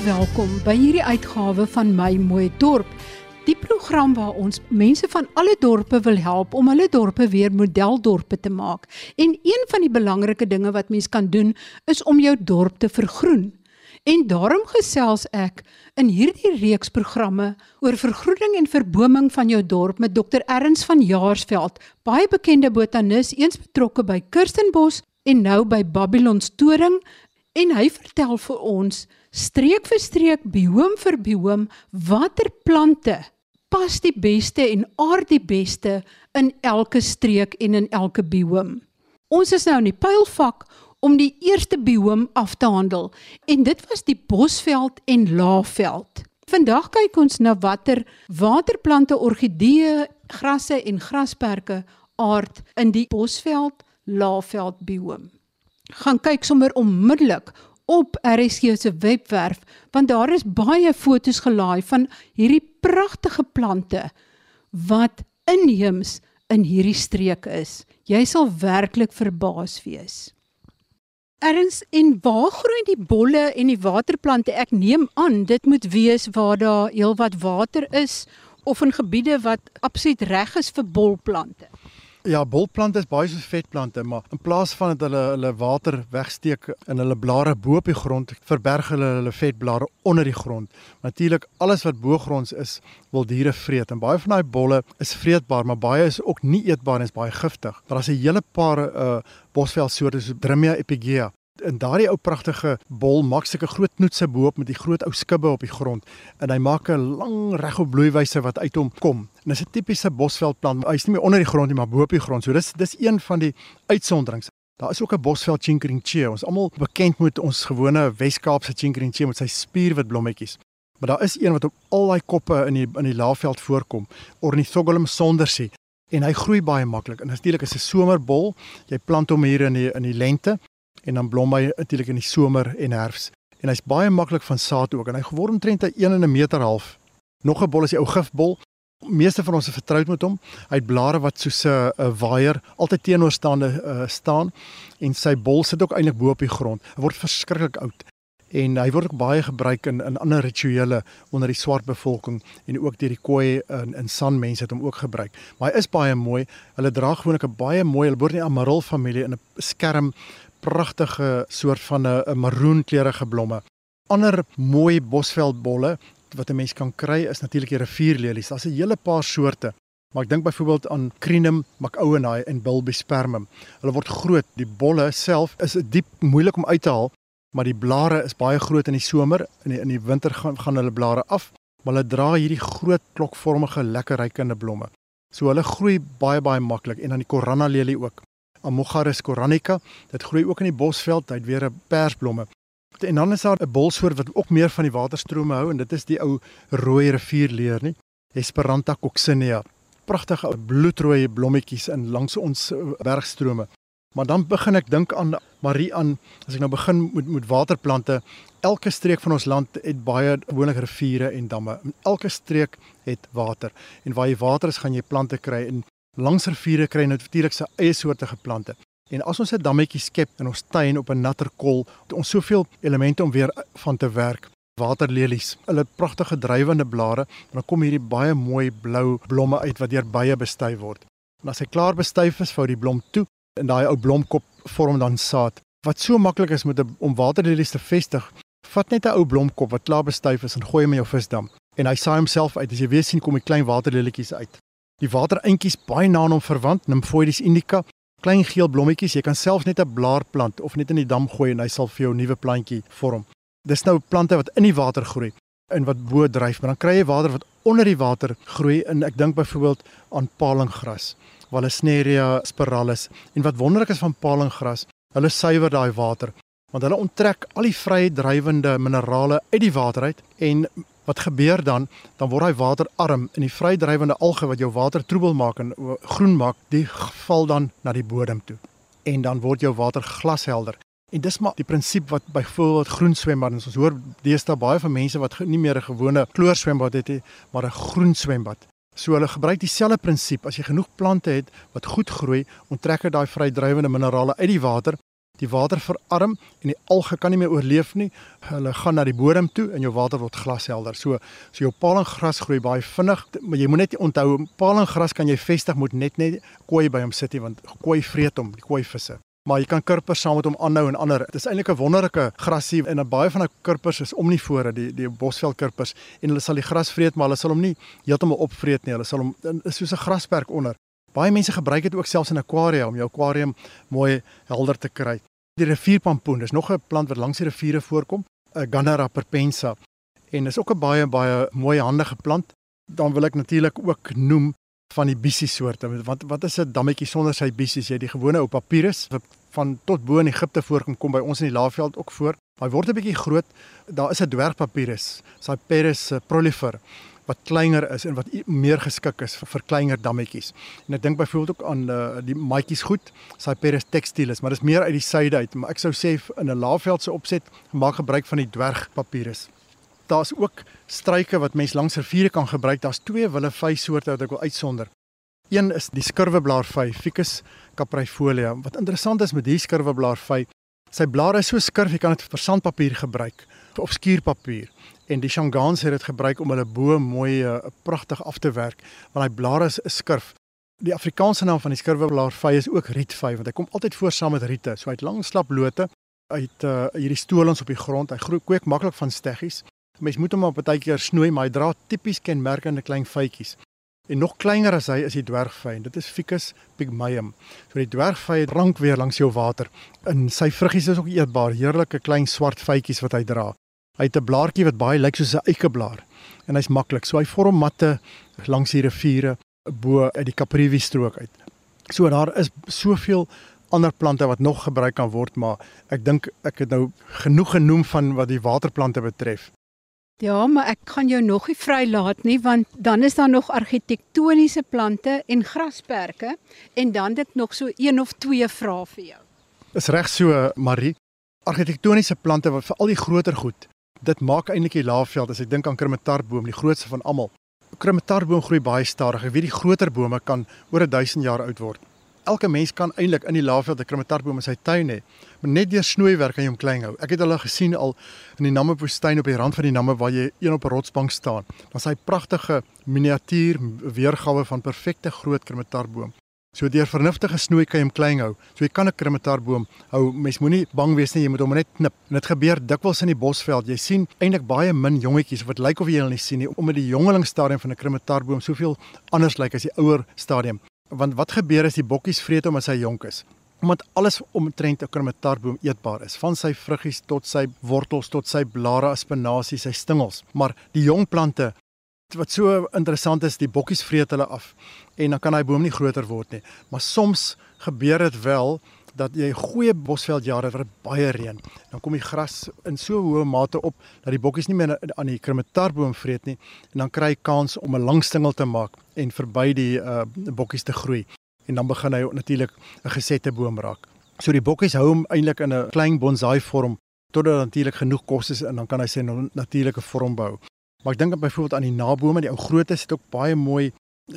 Welkom by hierdie uitgawe van My Mooi Dorp. Die program waar ons mense van alle dorpe wil help om hulle dorpe weer modeldorpe te maak. En een van die belangrike dinge wat mens kan doen is om jou dorp te vergroen. En daarom gesels ek in hierdie reeks programme oor vergroening en verboming van jou dorp met Dr Erns van Jaarsveld, baie bekende botanis, eens betrokke by Kirstenbos en nou by Babylon Storing en hy vertel vir ons streek vir streek, biome vir biome, watter plante pas die beste en aard die beste in elke streek en in elke biome. Ons is nou in die pylvak om die eerste biome af te handel en dit was die bosveld en laafveld. Vandag kyk ons na watter waterplante, orgidee, grasse en grasperke aard in die bosveld laafveld biome. Gaan kyk sommer onmiddellik op RSG se webwerf want daar is baie fotos gelaai van hierdie pragtige plante wat inheems in hierdie streek is. Jy sal werklik verbaas wees. Erns en waar groei die bolle en die waterplante? Ek neem aan dit moet wees waar daar heelwat water is of in gebiede wat absoluut reg is vir bolplante. Ja, bolplante is baie soos vetplante, maar in plaas van dat hulle hulle water wegsteek in hulle blare bo op die grond, verberg hulle hulle vetblare onder die grond. Natuurlik alles wat bo-gronds is, wil diere vreet en baie van daai bolle is vreedbaar, maar baie is ook nie eetbaar en is baie giftig. Daar's 'n hele paar uh bosvelsoorte soos Drimia epigea in daardie ou pragtige bol maak sulke groot knoetse bo-op met die groot ou skubbe op die grond en hy maak 'n lang regop bloeiwyse wat uit hom kom. En dis 'n tipiese bosveldplant. Hy's nie meer onder die grond nie, maar bo op die grond. So dis dis een van die uitsonderings. Daar is ook 'n bosveld chinkerichie. Ons almal bekend met ons gewone Wes-Kaapse chinkerichie met sy spierwit blommetjies. Maar daar is een wat op al daai koppe in die in die laafveld voorkom, Ornithogalum sondersie en hy groei baie maklik. En natuurlik is 'n somerbol. Jy plant hom hier in die in die lente en dan blom hy natuurlik in die somer en herfs. En hy's baie maklik van saad ook en hy geword omtrent 'n 1 en 'n meter half. Nog 'n bol is die ou gifbol. Meeste van ons is vertroud met hom. Hy het blare wat soos 'n waier altyd teenoorstaande uh, staan en sy bol sit ook eintlik bo op die grond. Hy word verskriklik oud en hy word ook baie gebruik in in ander rituele onder die swart bevolking en ook deur die Khoi en in San mense het hom ook gebruik. Maar hy is baie mooi. Hulle dra gewoonlik 'n baie mooi, hulle behoort in die Amaril familie in 'n skerm pragtige soort van 'n maroenkleurige blomme. Ander mooi bosveldbolle wat 'n mens kan kry is natuurlik die rivierlelies. Daar's 'n hele paar soorte. Maar ek dink byvoorbeeld aan Crinum macowanae en Bulbispermum. Hulle word groot. Die bolle self is diep moeilik om uit te haal, maar die blare is baie groot in die somer. In die in die winter gaan gaan hulle blare af, maar hulle dra hierdie groot klokvormige lekker rykende blomme. So hulle groei baie baie maklik en dan die Corana lelie ook. Amogarus coranica. Dit groei ook in die bosveld, hy het weer 'n persblomme. En dan is daar 'n bolsoort wat ook meer van die waterstrome hou en dit is die ou rooi rivierleer nie. Esperanta coccinea. Pragtige bloedrooi blommetjies in langs ons eh, bergstrome. Maar dan begin ek dink aan Marie aan as ek nou begin met met waterplante. Elke streek van ons land het baie gewoonlik riviere en damme. Elke streek het water. En waar jy water is, gaan jy plante kry en Langs riviere kry natuurlik sy eie soorte geplante. En as ons 'n dammetjie skep in ons tuin op 'n natter kol, het ons soveel elemente om weer van te werk. Waterlelies, hulle pragtige drywende blare, dan kom hierdie baie mooi blou blomme uit wat deur bye bestuif word. En as hy klaar bestuif is, vou die blom toe en daai ou blomkop vorm dan saad. Wat so maklik is met 'n om waterlelies te vestig, vat net 'n ou blomkop wat klaar bestuif is en gooi hom in jou visdam en hy saai homself uit. As jy weer sien kom die klein waterlelietjies uit. Die watereintjies baie na aan hom verwant, Nymphoides indica, klein geel blommetjies. Jy kan selfs net 'n blaar plant of net in die dam gooi en hy sal vir jou 'n nuwe plantjie vorm. Dis nou plante wat in die water groei en wat bo dryf, maar dan kry jy water wat onder die water groei en ek dink byvoorbeeld aan palinggras, Vallisneria spiralis. En wat wonderlik is van palinggras, hulle suiwer daai water want hulle onttrek al die vrye drywende minerale uit die water uit en wat gebeur dan? Dan word hy waterarm en die vrydrywende alge wat jou water troebel maak en groen maak, die val dan na die bodem toe. En dan word jou water glashelder. En dis maar die prinsip wat byvoorbeeld groen swembad ons hoor deesdae baie van mense wat nie meer 'n gewone kloor swembad het nie, maar 'n groen swembad. So hulle gebruik dieselfde prinsip. As jy genoeg plante het wat goed groei, onttrek dit daai vrydrywende minerale uit die water die water verarm en die alge kan nie meer oorleef nie. Hulle gaan na die bodem toe en jou water word glashelder. So so jou palinggras groei baie vinnig, maar jy moet net onthou palinggras kan jy vestig moet net net kooi by hom sit nie want kooi vreet hom, die kooi visse. Maar jy kan kurpers saam met hom aanhou en ander. Dit is eintlik 'n wonderlike grasie en baie van daai kurpers is omnivore, die die bosveldkurpers en hulle sal die gras vreet, maar hulle sal hom nie heeltemal opvreet nie. Hulle sal hom is soos 'n grasperk onder. Baie mense gebruik dit ook selfs in aquarium om jou aquarium mooi helder te kry. Die rivierpampoen, dis nog 'n plant wat langs die riviere voorkom, 'n Gannera perpensa. En is ook 'n baie baie mooi handige plant. Dan wil ek natuurlik ook noem van die bissie soorte. Wat wat is 'n dammetjie sonder sy bissies? Jy die gewone ou papirus wat van tot bo in Egipte voorkom kom by ons in die Laagveld ook voor. Hy word 'n bietjie groot. Daar is 'n dwergpapirus, Cyperus prolifer wat kleiner is en wat meer geskik is vir, vir kleiner dammetjies. En ek dink byvoorbeeld ook aan uh, die maatjies goed, Cyperus textilis, maar dis meer uit die suide uit, maar ek sou sê in 'n Laagveldse opset maak gebruik van die dwergpapirus daar's ook struike wat mens langs riviere kan gebruik. Daar's twee willevy soorte wat ek wil uitsonder. Een is die skurweblaarvy, Ficus caprifolia. Wat interessant is met hierdie skurweblaarvy, sy blare is so skurf jy kan dit vir sandpapier gebruik of skuurpapier. En die Shangaans het dit gebruik om hulle bo mooi uh, pragtig af te werk, want hy blare is, is skurf. Die Afrikaanse naam van die skurweblaarvy is ook rietvy want hy kom altyd voor saam met riete. So hy het lang slap lote uit uh, hierdie stolings op die grond. Hy groei kweek maklik van steggies. Mens moet hom op 'n tydjie snoei, maar hy dra tipies kenmerkende klein vytjies. En nog kleiner as hy is die dwergvy en dit is Ficus pygmaeum. So die dwergvy rank weer langs jou water. En sy vruggies is ook eetbaar, heerlike klein swart vytjies wat hy dra. Hy het 'n blaartjie wat baie lyk soos 'n eikeblaar en hy's maklik. So hy vorm matte langs die riviere bo uit die Caprivi strook uit. So daar is soveel ander plante wat nog gebruik kan word, maar ek dink ek het nou genoeg genoem van wat die waterplante betref. Ja, maar ek kan jou nog nie vrylaat nie want dan is daar nog argitektoniese plante en grasperke en dan dit nog so een of twee vrae vir jou. Is reg so Marie. Argitektoniese plante wat vir al die groter goed. Dit maak eintlik die laafveld as ek dink aan krimitarboom, die grootste van almal. Krimitarboom groei baie stadig. Ek weet die groter bome kan oor 1000 jaar oud word elke mens kan eintlik in die laafveld 'n krimitarboom in sy tuin hê. Maar net deur snoeiwerk kan jy hom klein hou. Ek het hulle gesien al in die Namibwoestyn op die rand van die Namib waar jy een op 'n rotsbank staan. Dan sy pragtige miniatuur weergawe van perfekte groot krimitarboom. So deur vernuftige snoei kan jy hom klein hou. So jy kan 'n krimitarboom hou. Mens moenie bang wees nie, jy moet hom net knip. En dit gebeur dikwels in die bosveld. Jy sien eintlik baie min jongetjies wat lyk of jy hulle nie sien nie omdat die jongelingstadium van 'n krimitarboom soveel anders lyk as die ouer stadium want wat gebeur as die bokkies vreet hom as hy jonk is? Omdat alles omtrent 'n krometarboom eetbaar is, van sy vruggies tot sy wortels tot sy blare, spinasie, sy stingels. Maar die jong plante wat so interessant is, die bokkies vreet hulle af en dan kan hy boom nie groter word nie. Maar soms gebeur dit wel dat jy goeie bosveldjare vir baie reën. Dan kom die gras in so hoë mate op dat die bokkies nie meer aan die krimitarboom vreet nie en dan kry hy kans om 'n lang stingel te maak en verby die uh, bokkies te groei. En dan begin hy natuurlik 'n gesette boom raak. So die bokkies hou hom eintlik in 'n klein bonsai vorm totdat natuurlik genoeg kos is en dan kan hy sy natuurlike vorm bou. Maar ek dink byvoorbeeld aan die nabome, die ou grootes het ook baie mooi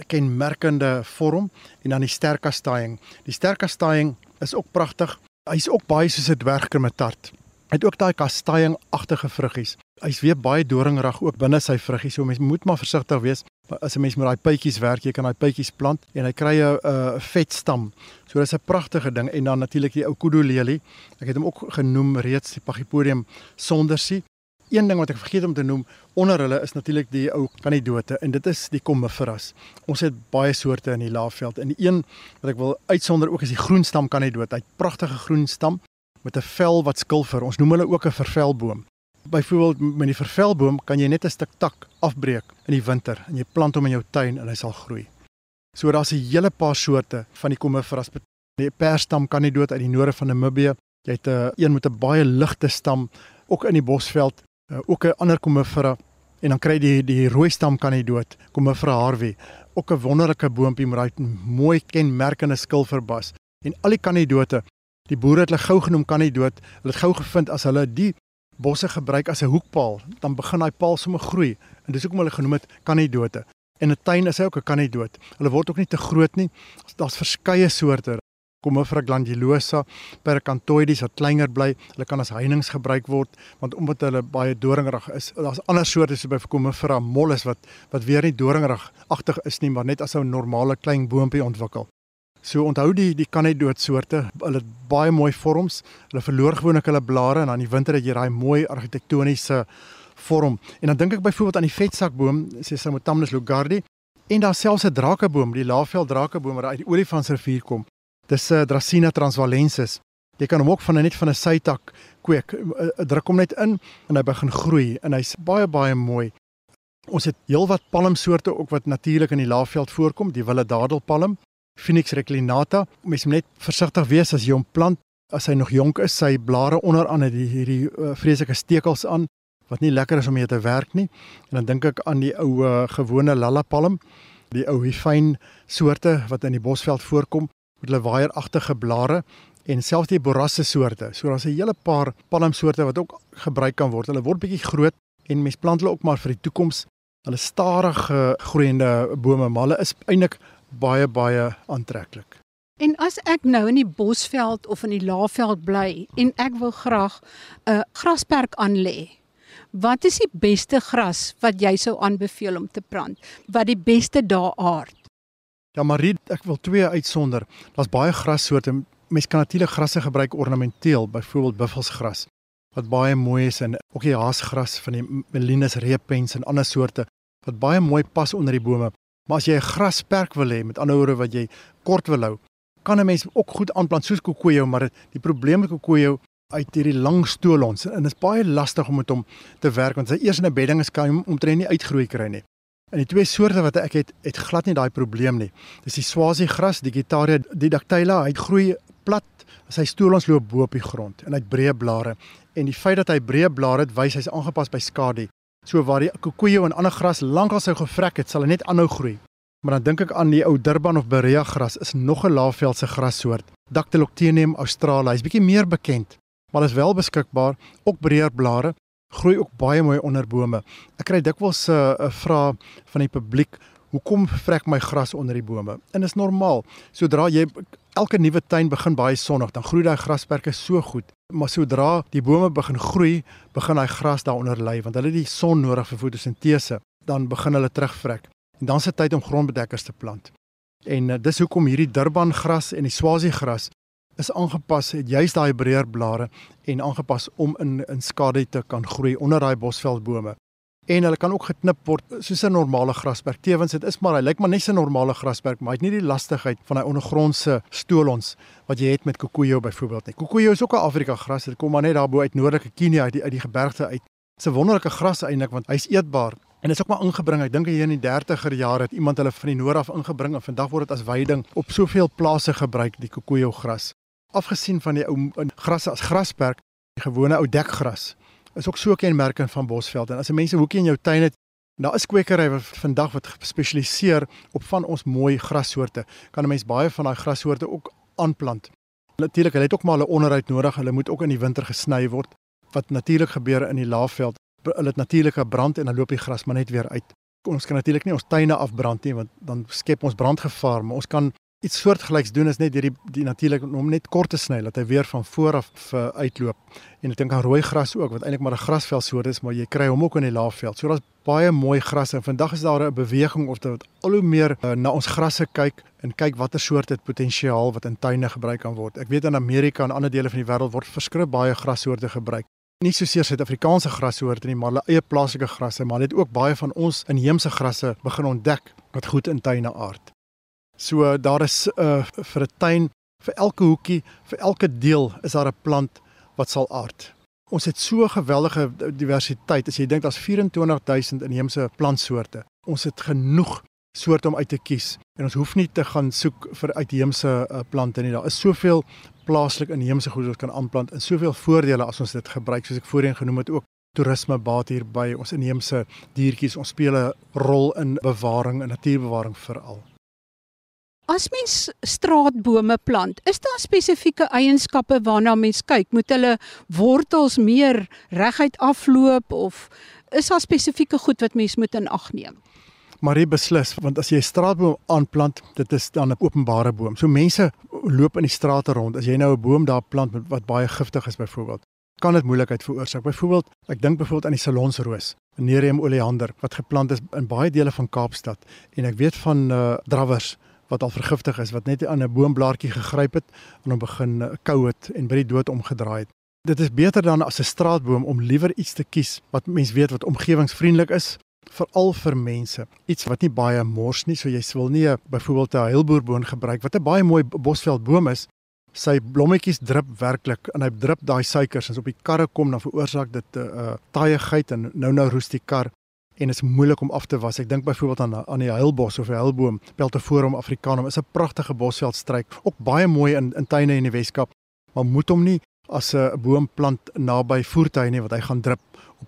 kenmerkende vorm en dan die sterk kastaing. Die sterk kastaing is ook pragtig. Hy's ook baie soos 'n dwergkrimmetart. Hy het ook daai kastaing-agtige vruggies. Hy's weer baie doringrig ook binne sy vruggies. So mens moet maar versigtig wees as 'n mens met daai pypies werk. Jy kan daai pypies plant en hy kry 'n uh, vet stam. So dis 'n pragtige ding en dan natuurlik die ou kudu lelie. Ek het hom ook genoem reeds die Pagipodium sondersie een ding wat ek vergeet om te noem onder hulle is natuurlik die ou kanidote en dit is die kommiferas. Ons het baie soorte in die laafveld en die een wat ek wil uitsonder ook is die groenstam kanidoot. Hy het pragtige groen stam met 'n vel wat skilfer. Ons noem hulle ook 'n vervelboom. Byvoorbeeld met die vervelboom kan jy net 'n stuk tak afbreek in die winter en jy plant hom in jou tuin en hy sal groei. So daar's 'n hele paar soorte van die kommiferas. Die perstam kanidoot uit die noorde van Namibië. Jy het 'n een met 'n baie ligte stam ook in die bosveld uh, ook 'n ander komifera en dan kry die, die rooi stam kan hy dood komifera harvey. Ook 'n wonderlike boontjie met daai mooi kenmerkende skilverbas. En al die kanidote die boere het hulle gou genoem kanidoot hulle het gou gevind as hulle die bosse gebruik as 'n hoekpaal dan begin daai paal sommer groei. En dis hoekom hulle genoem het kanidote en 'n tuin is hy ook 'n kanidoot hulle word ook nie te groot nie. Daar's verskeie soorte Commiphora glandulosa, Peracanthoides wat kleiner bly. Hulle kan as heininge gebruik word want omdat hulle baie doringrig is. Daar's ander soorte so by Commiphora mollis wat wat weer nie doringrig agtig is nie, maar net as 'n normale klein boontjie ontwikkel. So onthou die die kanidoot soorte, hulle het baie mooi vorms. Hulle verloor gewoonlik hulle blare en aan die winter het jy daai mooi argitektoniese vorm. En dan dink ek byvoorbeeld aan die vetsakboom, sê Samotamnus lugardi, en daar selfs 'n drakeboom, die Laaveld drakeboom wat uit die Olifantsrivier kom. Dis 'n uh, Dracena transvalensis. Jy kan hom ook van net van 'n sytak kweek. Uh, druk hom net in en hy begin groei en hy's baie baie mooi. Ons het heelwat palmsoorte ook wat natuurlik in die Laaveld voorkom, die wille dadelpalm, Phoenix reclinata. Mens moet net versigtig wees as jy hom plant as hy nog jonk is, sy blare onderaan het hierdie uh, vreeslike stekels aan wat nie lekker is om mee te werk nie. En dan dink ek aan die ou uh, gewone lallapalm, die ou hyfyn soorte wat in die bosveld voorkom met hulle waaieragtige blare en selfs die borasse soorte. So daar's 'n hele paar palmsoorte wat ook gebruik kan word. Hulle word bietjie groot en mens plant hulle ook maar vir die toekoms. Hulle stadig groeiende bome, maar hulle is eintlik baie baie aantreklik. En as ek nou in die bosveld of in die laafveld bly en ek wil graag 'n grasperk aanlê, Wat is die beste gras wat jy sou aanbeveel om te plant? Wat die beste daar aard? Ja, Marie, ek wil twee uitsonder. Daar's baie grassoorte. Mens kan natuurlik grasse gebruik ornamenteel, byvoorbeeld buffelsgras wat baie mooi is en ook die haasgras van die Melinus repens en ander soorte wat baie mooi pas onder die bome. Maar as jy 'n grasperk wil hê, met ander woorde wat jy kort wil hou, kan 'n mens ook goed aanplant soos kokojo, maar die probleem met kokojo uit hierdie lang stolons en dit is baie lastig om met hom te werk want hy eers in 'n bedding is kan hom omtrent nie uitgroei kry nie. En die twee soorte wat ek het, het glad nie daai probleem nie. Dis die swasie gras, die Gitaria didactyla, hy groei plat, sy stolons loop bo op die grond en hy het breë blare. En die feit dat hy breë blare het, wys hy's aangepas by skadu. So waar die kokojo en ander gras lankal sou gevrek het, sal hy net aanhou groei. Maar dan dink ek aan die ou Durban of Berea gras, is nog 'n laafveldse grassoort. Dactyloctenium australis, hy's bietjie meer bekend maar is wel beskikbaar, ook breër blare, groei ook baie mooi onder bome. Ek kry dikwels 'n uh, vraag van die publiek, hoekom vrek my gras onder die bome? En dit is normaal. Sodra jy elke nuwe tuin begin baie sonnig, dan groei daai grasperke so goed. Maar sodra die bome begin groei, begin daai gras daaronder lê want hulle het die son nodig vir fotosintese. Dan begin hulle terugvrek. En dan dit tyd om grondbedekkers te plant. En uh, dis hoekom hierdie Durban gras en die Swazi gras is aangepas het juist daai breër blare en aangepas om in in skadu te kan groei onder daai bosveldbome. En hulle kan ook geknip word soos 'n normale grasperk. Tewens dit is maar hy lyk maar net so 'n normale grasperk, maar hy het nie die lastigheid van hy ondergrondse stolons wat jy het met kokojo byvoorbeeld nie. Kokojo is ook 'n Afrika gras. Dit kom maar net daar bo uit noordelike Kenia uit die uit die gebergte uit. Dit's 'n wonderlike gras eintlik want hy's eetbaar. En dit is ook maar ingebring. Ek dink hier in die 30er jare het iemand hulle van die noord af ingebring en vandag word dit as veiding op soveel plase gebruik die kokojo gras afgesien van die ou grasse as grasperk, die gewone ou dekgras is ook so kenmerkend van Bosveld en as jy mense hoekie in jou tuin het, daar is kwekery wat vandag wat gespesialiseer op van ons mooi grassoorte. Kan 'n mens baie van daai grassoorte ook aanplant. Natuurlik, hulle het ook maar hulle onderhoud nodig. Hulle moet ook in die winter gesny word. Wat natuurlik gebeur in die laafveld, hulle het natuurlike brand en dan loop die gras maar net weer uit. Ons kan natuurlik nie ons tuine afbrand nie want dan skep ons brandgevaar, maar ons kan iets soortgelyks doen is net deur die die natuurlik om net kort te sny dat hy weer van voor af uh, uitloop. En ek dink aan rooi gras ook wat eintlik maar 'n grasveld soort is, maar jy kry hom ook in die laafveld. So daar's baie mooi grasse. Vandag is daar 'n beweging of dit al hoe meer uh, na ons grasse kyk en kyk watter soorte het potensiaal wat in tuine gebruik kan word. Ek weet in Amerika en ander dele van die wêreld word verskrip baie grassoorte gebruik. Nie soseer Suid-Afrikaanse grassoorte nie, maar hulle eie plaaslike grasse, maar net ook baie van ons inheemse grasse begin ontdek wat goed in tuine aard. So daar is 'n uh, vir 'n tuin, vir elke hoekie, vir elke deel is daar 'n plant wat sal aard. Ons het so geweldige diversiteit. As jy dink daar's 24000 inheemse plantsoorte. Ons het genoeg soorte om uit te kies en ons hoef nie te gaan soek vir uitheemse uh, plante nie. Daar is soveel plaaslik inheemse goed wat ons kan aanplant en soveel voordele as ons dit gebruik soos ek voorheen genoem het ook toerisme baat hier by ons inheemse diertjies. Ons speel 'n rol in bewaring en natuurbewaring veral. As mens straatbome plant, is daar spesifieke eienskappe waarna mens kyk? Moet hulle wortels meer reguit afloop of is daar spesifieke goed wat mens moet in ag neem? Marie beslis want as jy 'n straatboom aanplant, dit is dan 'n openbare boom. So mense loop in die strate rond. As jy nou 'n boom daar plant wat baie giftig is byvoorbeeld, kan dit moeilikheid veroorsaak. Byvoorbeeld, ek dink byvoorbeeld aan die salonsroos, Nereum oleander wat geplant is in baie dele van Kaapstad en ek weet van uh, drawers wat al vergiftig is wat net aan 'n boomblaartjie gegryp het en hom begin uh, kou het en by die dood omgedraai het. Dit is beter dan as 'n straatboom om liewer iets te kies wat mens weet wat omgewingsvriendelik is veral vir mense. Iets wat nie baie mors nie, so jy wil nie byvoorbeeld 'n heilboerboon gebruik wat 'n baie mooi bosveldboom is. Sy blommetjies drup werklik en hy drup daai suikers as op die karre kom dan veroorsaak dit 'n uh, uh, taaiigheid en nou nou roes die kar en is moeilik om af te was. Ek dink byvoorbeeld aan aan die heilbos of 'n heilboom, Peltoforum africanum is 'n pragtige bosveldstruik, ook baie mooi in in tuine in die Weskaap, maar moet hom nie as 'n boom plant naby voertuie nie wat hy gaan drup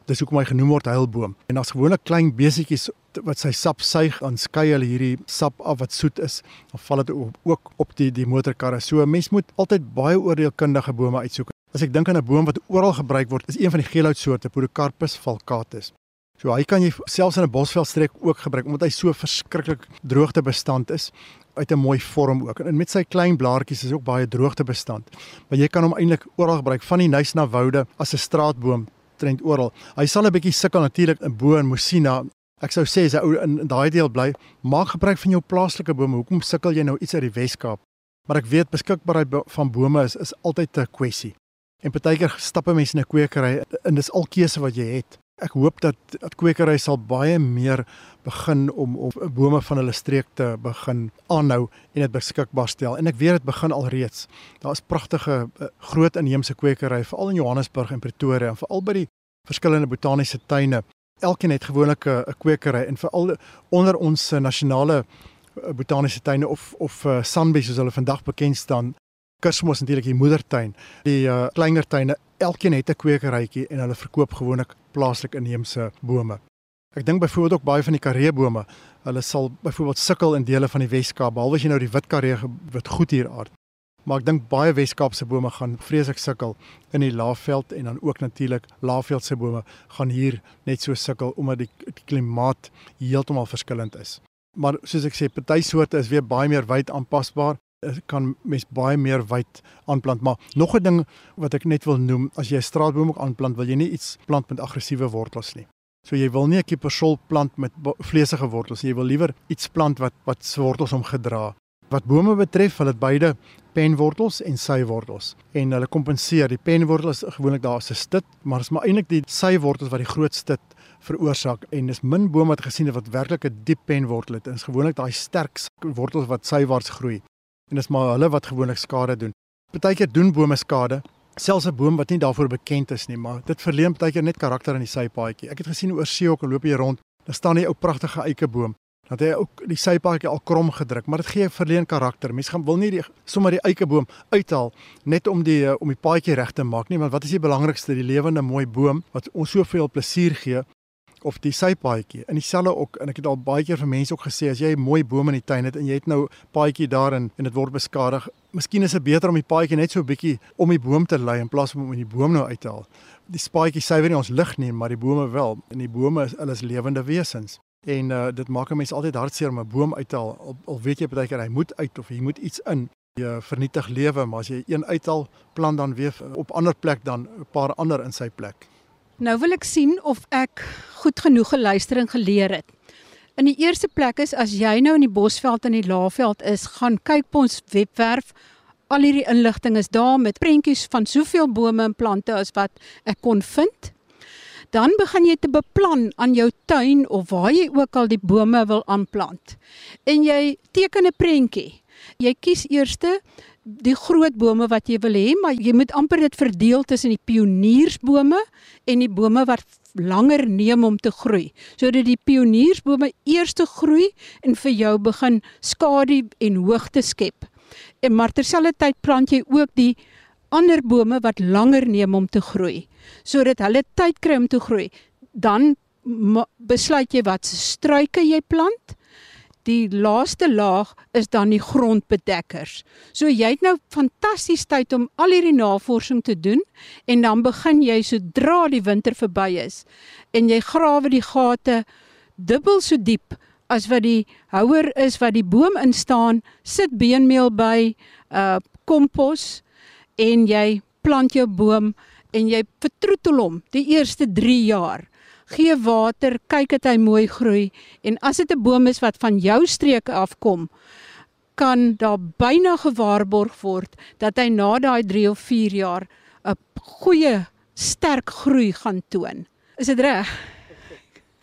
dis hoekom hy genoem word heilboom. En as gewone klein besietjies wat sy sap suig aan skei hulle hierdie sap af wat soet is, dan val dit ook op die die motorkarre. So 'n mens moet altyd baie oordeelkundige bome uitsoek. As ek dink aan 'n boom wat oral gebruik word, is een van die geelhoutsoorte Podocarpus falcatus. So hy kan jy selfs in 'n bosveldstreek ook gebruik omdat hy so verskriklik droogtebestand is uit 'n mooi vorm ook. En met sy klein blaartjies is hy ook baie droogtebestand. Maar jy kan hom eintlik oral gebruik van die nuus na woude as 'n straatboom trend oral. Hy sal 'n bietjie sukkel natuurlik in Bo en Mosina. Ek sou sê as hy in, in daai deel bly, maak gebruik van jou plaaslike bome. Hoekom sukkel jy nou iets uit die Wes-Kaap? Maar ek weet beskikbaarheid van bome is is altyd 'n kwessie. En partykeer stappe mense in 'n kwekery en dis al keuse wat jy het. Ek hoop dat dat kwekery sal baie meer begin om om bome van hulle streek te begin aanhou en dit beskikbaar stel. En ek weet dit begin alreeds. Daar is pragtige eh, groot inheemse kwekery veral in Johannesburg en Pretoria en veral by die verskillende botaniese tuine. Elkeen het gewoonlik 'n kwekery en veral onder ons nasionale eh, botaniese tuine of of uh, Sunbee soos hulle vandag bekend staan. Kersmos natuurlik die moedertuin. Die uh, kleiner tuine elkeen het 'n kwekerytjie en hulle verkoop gewoonlik plaaslik inheemse bome. Ek dink byvoorbeeld ook baie van die kareebome, hulle sal byvoorbeeld sukkel in dele van die Wes-Kaap, behalwe as jy nou die wit karee wat goed hier aard. Maar ek dink baie Wes-Kaapse bome gaan vreeslik sukkel in die Laagveld en dan ook natuurlik Laagveldse bome gaan hier net so sukkel omdat die, die klimaat heeltemal verskillend is. Maar soos ek sê, party soorte is weer baie meer wyd aanpasbaar kan mens baie meer wyd aanplant maar nog 'n ding wat ek net wil noem as jy 'n straatboom ook aanplant wil jy nie iets plant met aggressiewe wortels nie. So jy wil nie 'n kipersol plant met vleesige wortels jy wil liewer iets plant wat wat se wortels omgedra. Wat bome betref hulle het beide penwortels en sywortels en hulle kompenseer. Die penwortel is gewoonlik daar as 'n stit maar is maar eintlik die sywortels wat die groot stit veroorsaak en dis min bome wat gesien het wat werklik 'n diep penwortel het en is gewoonlik daai sterk wortels wat sywaarts groei en dis maar hulle wat gewoonlik skade doen. Partykeer doen bome skade, selfs 'n boom wat nie daarvoor bekend is nie, maar dit verleen partykeer net karakter in die sypaadjie. Ek het gesien oor see ook loop hier rond, daar staan 'n ou pragtige eikeboom. Dat hy ook die sypaadjie al krom gedruk, maar dit gee verleen karakter. Mense gaan wil nie die, sommer die eikeboom uithaal net om die om die paadjie reg te maak nie, want wat is die belangrikste? Die lewende mooi boom wat ons soveel plesier gee of die sypaadjie. In dieselfde ook en ek het al baie keer vir mense ook gesê as jy 'n mooi boom in die tuin het en jy het nou paadjie daar en dit word beskadig, miskien is dit beter om die paadjie net so 'n bietjie om die boom te lei in plaas van om die boom nou uit te haal. Die paadjie suiwer nie ons lig nie, maar die bome wel. En die bome is hulle is lewende wesens. En uh, dit maak 'n mens altyd hartseer om 'n boom uit te haal. Al, al weet jy baie keer hy moet uit of hy moet iets in jy vernietig lewe, maar as jy een uithaal, plant dan weer op ander plek dan 'n paar ander in sy plek. Nou wil ek sien of ek goed genoeg geluister en geleer het. In die eerste plek is as jy nou in die Bosveld en die Laagveld is, gaan kyk op ons webwerf. Al hierdie inligting is daar met prentjies van soveel bome en plante as wat ek kon vind. Dan begin jy te beplan aan jou tuin of waar jy ook al die bome wil aanplant. En jy teken 'n prentjie. Jy kies eerste die groot bome wat jy wil hê, maar jy moet amper dit verdeel tussen die pioniersbome en die bome wat langer neem om te groei. Sodat die pioniersbome eers te groei en vir jou begin skadu en hoogte skep. En maar terselfdertyd plant jy ook die ander bome wat langer neem om te groei, sodat hulle tyd kry om te groei. Dan besluit jy wat struike jy plant die laaste laag is dan die grondbedekkers. So jy het nou fantasties tyd om al hierdie navorsing te doen en dan begin jy sodra die winter verby is en jy grawe die gate dubbel so diep as wat die houer is wat die boom in staan, sit beenmeel by, uh kompos en jy plant jou boom en jy vertroetel hom die eerste 3 jaar. Gee water, kyk dat hy mooi groei en as dit 'n boom is wat van jou streek afkom, kan daar byna gewaarborg word dat hy na daai 3 of 4 jaar 'n goeie sterk groei gaan toon. Is dit reg?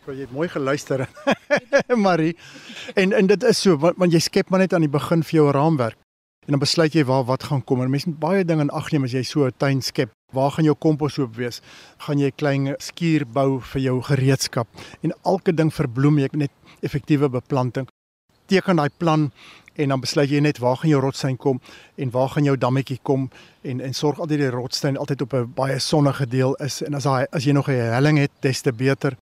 Jy het mooi geluister, Marie. En en dit is so want, want jy skep maar net aan die begin vir jou raamwerk. En dan besluit jy waar wat gaan kom. En mense moet baie dinge in ag neem as jy so 'n tuin skep. Waar gaan jou kompos oop wees? Gaan jy 'n klein skuur bou vir jou gereedskap? En elke ding verbloem jy net effektiewe beplanting. Teken daai plan en dan besluit jy net waar gaan jou rotssteen kom en waar gaan jou dammetjie kom en en sorg altyd die rotssteen altyd op 'n baie sonnige deel is en as hy as jy nog 'n helling het des te beter.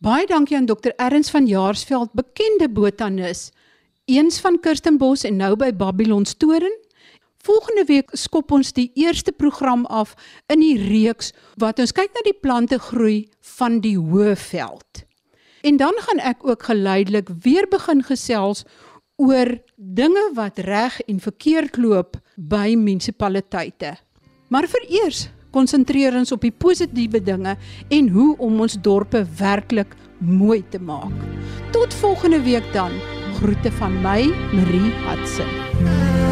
Baie dankie aan dokter Erns van Jaarsveld, bekende botanis, eens van Kirstenbos en nou by Babylon Storen. Volgende week skop ons die eerste program af in die reeks wat ons kyk na die plante groei van die Hoëveld. En dan gaan ek ook geleidelik weer begin gesels oor dinge wat reg en verkeerd loop by munisipaliteite. Maar vereers konsentreer ons op die positiewe dinge en hoe om ons dorpe werklik mooi te maak. Tot volgende week dan. Groete van my, Marie Hudson.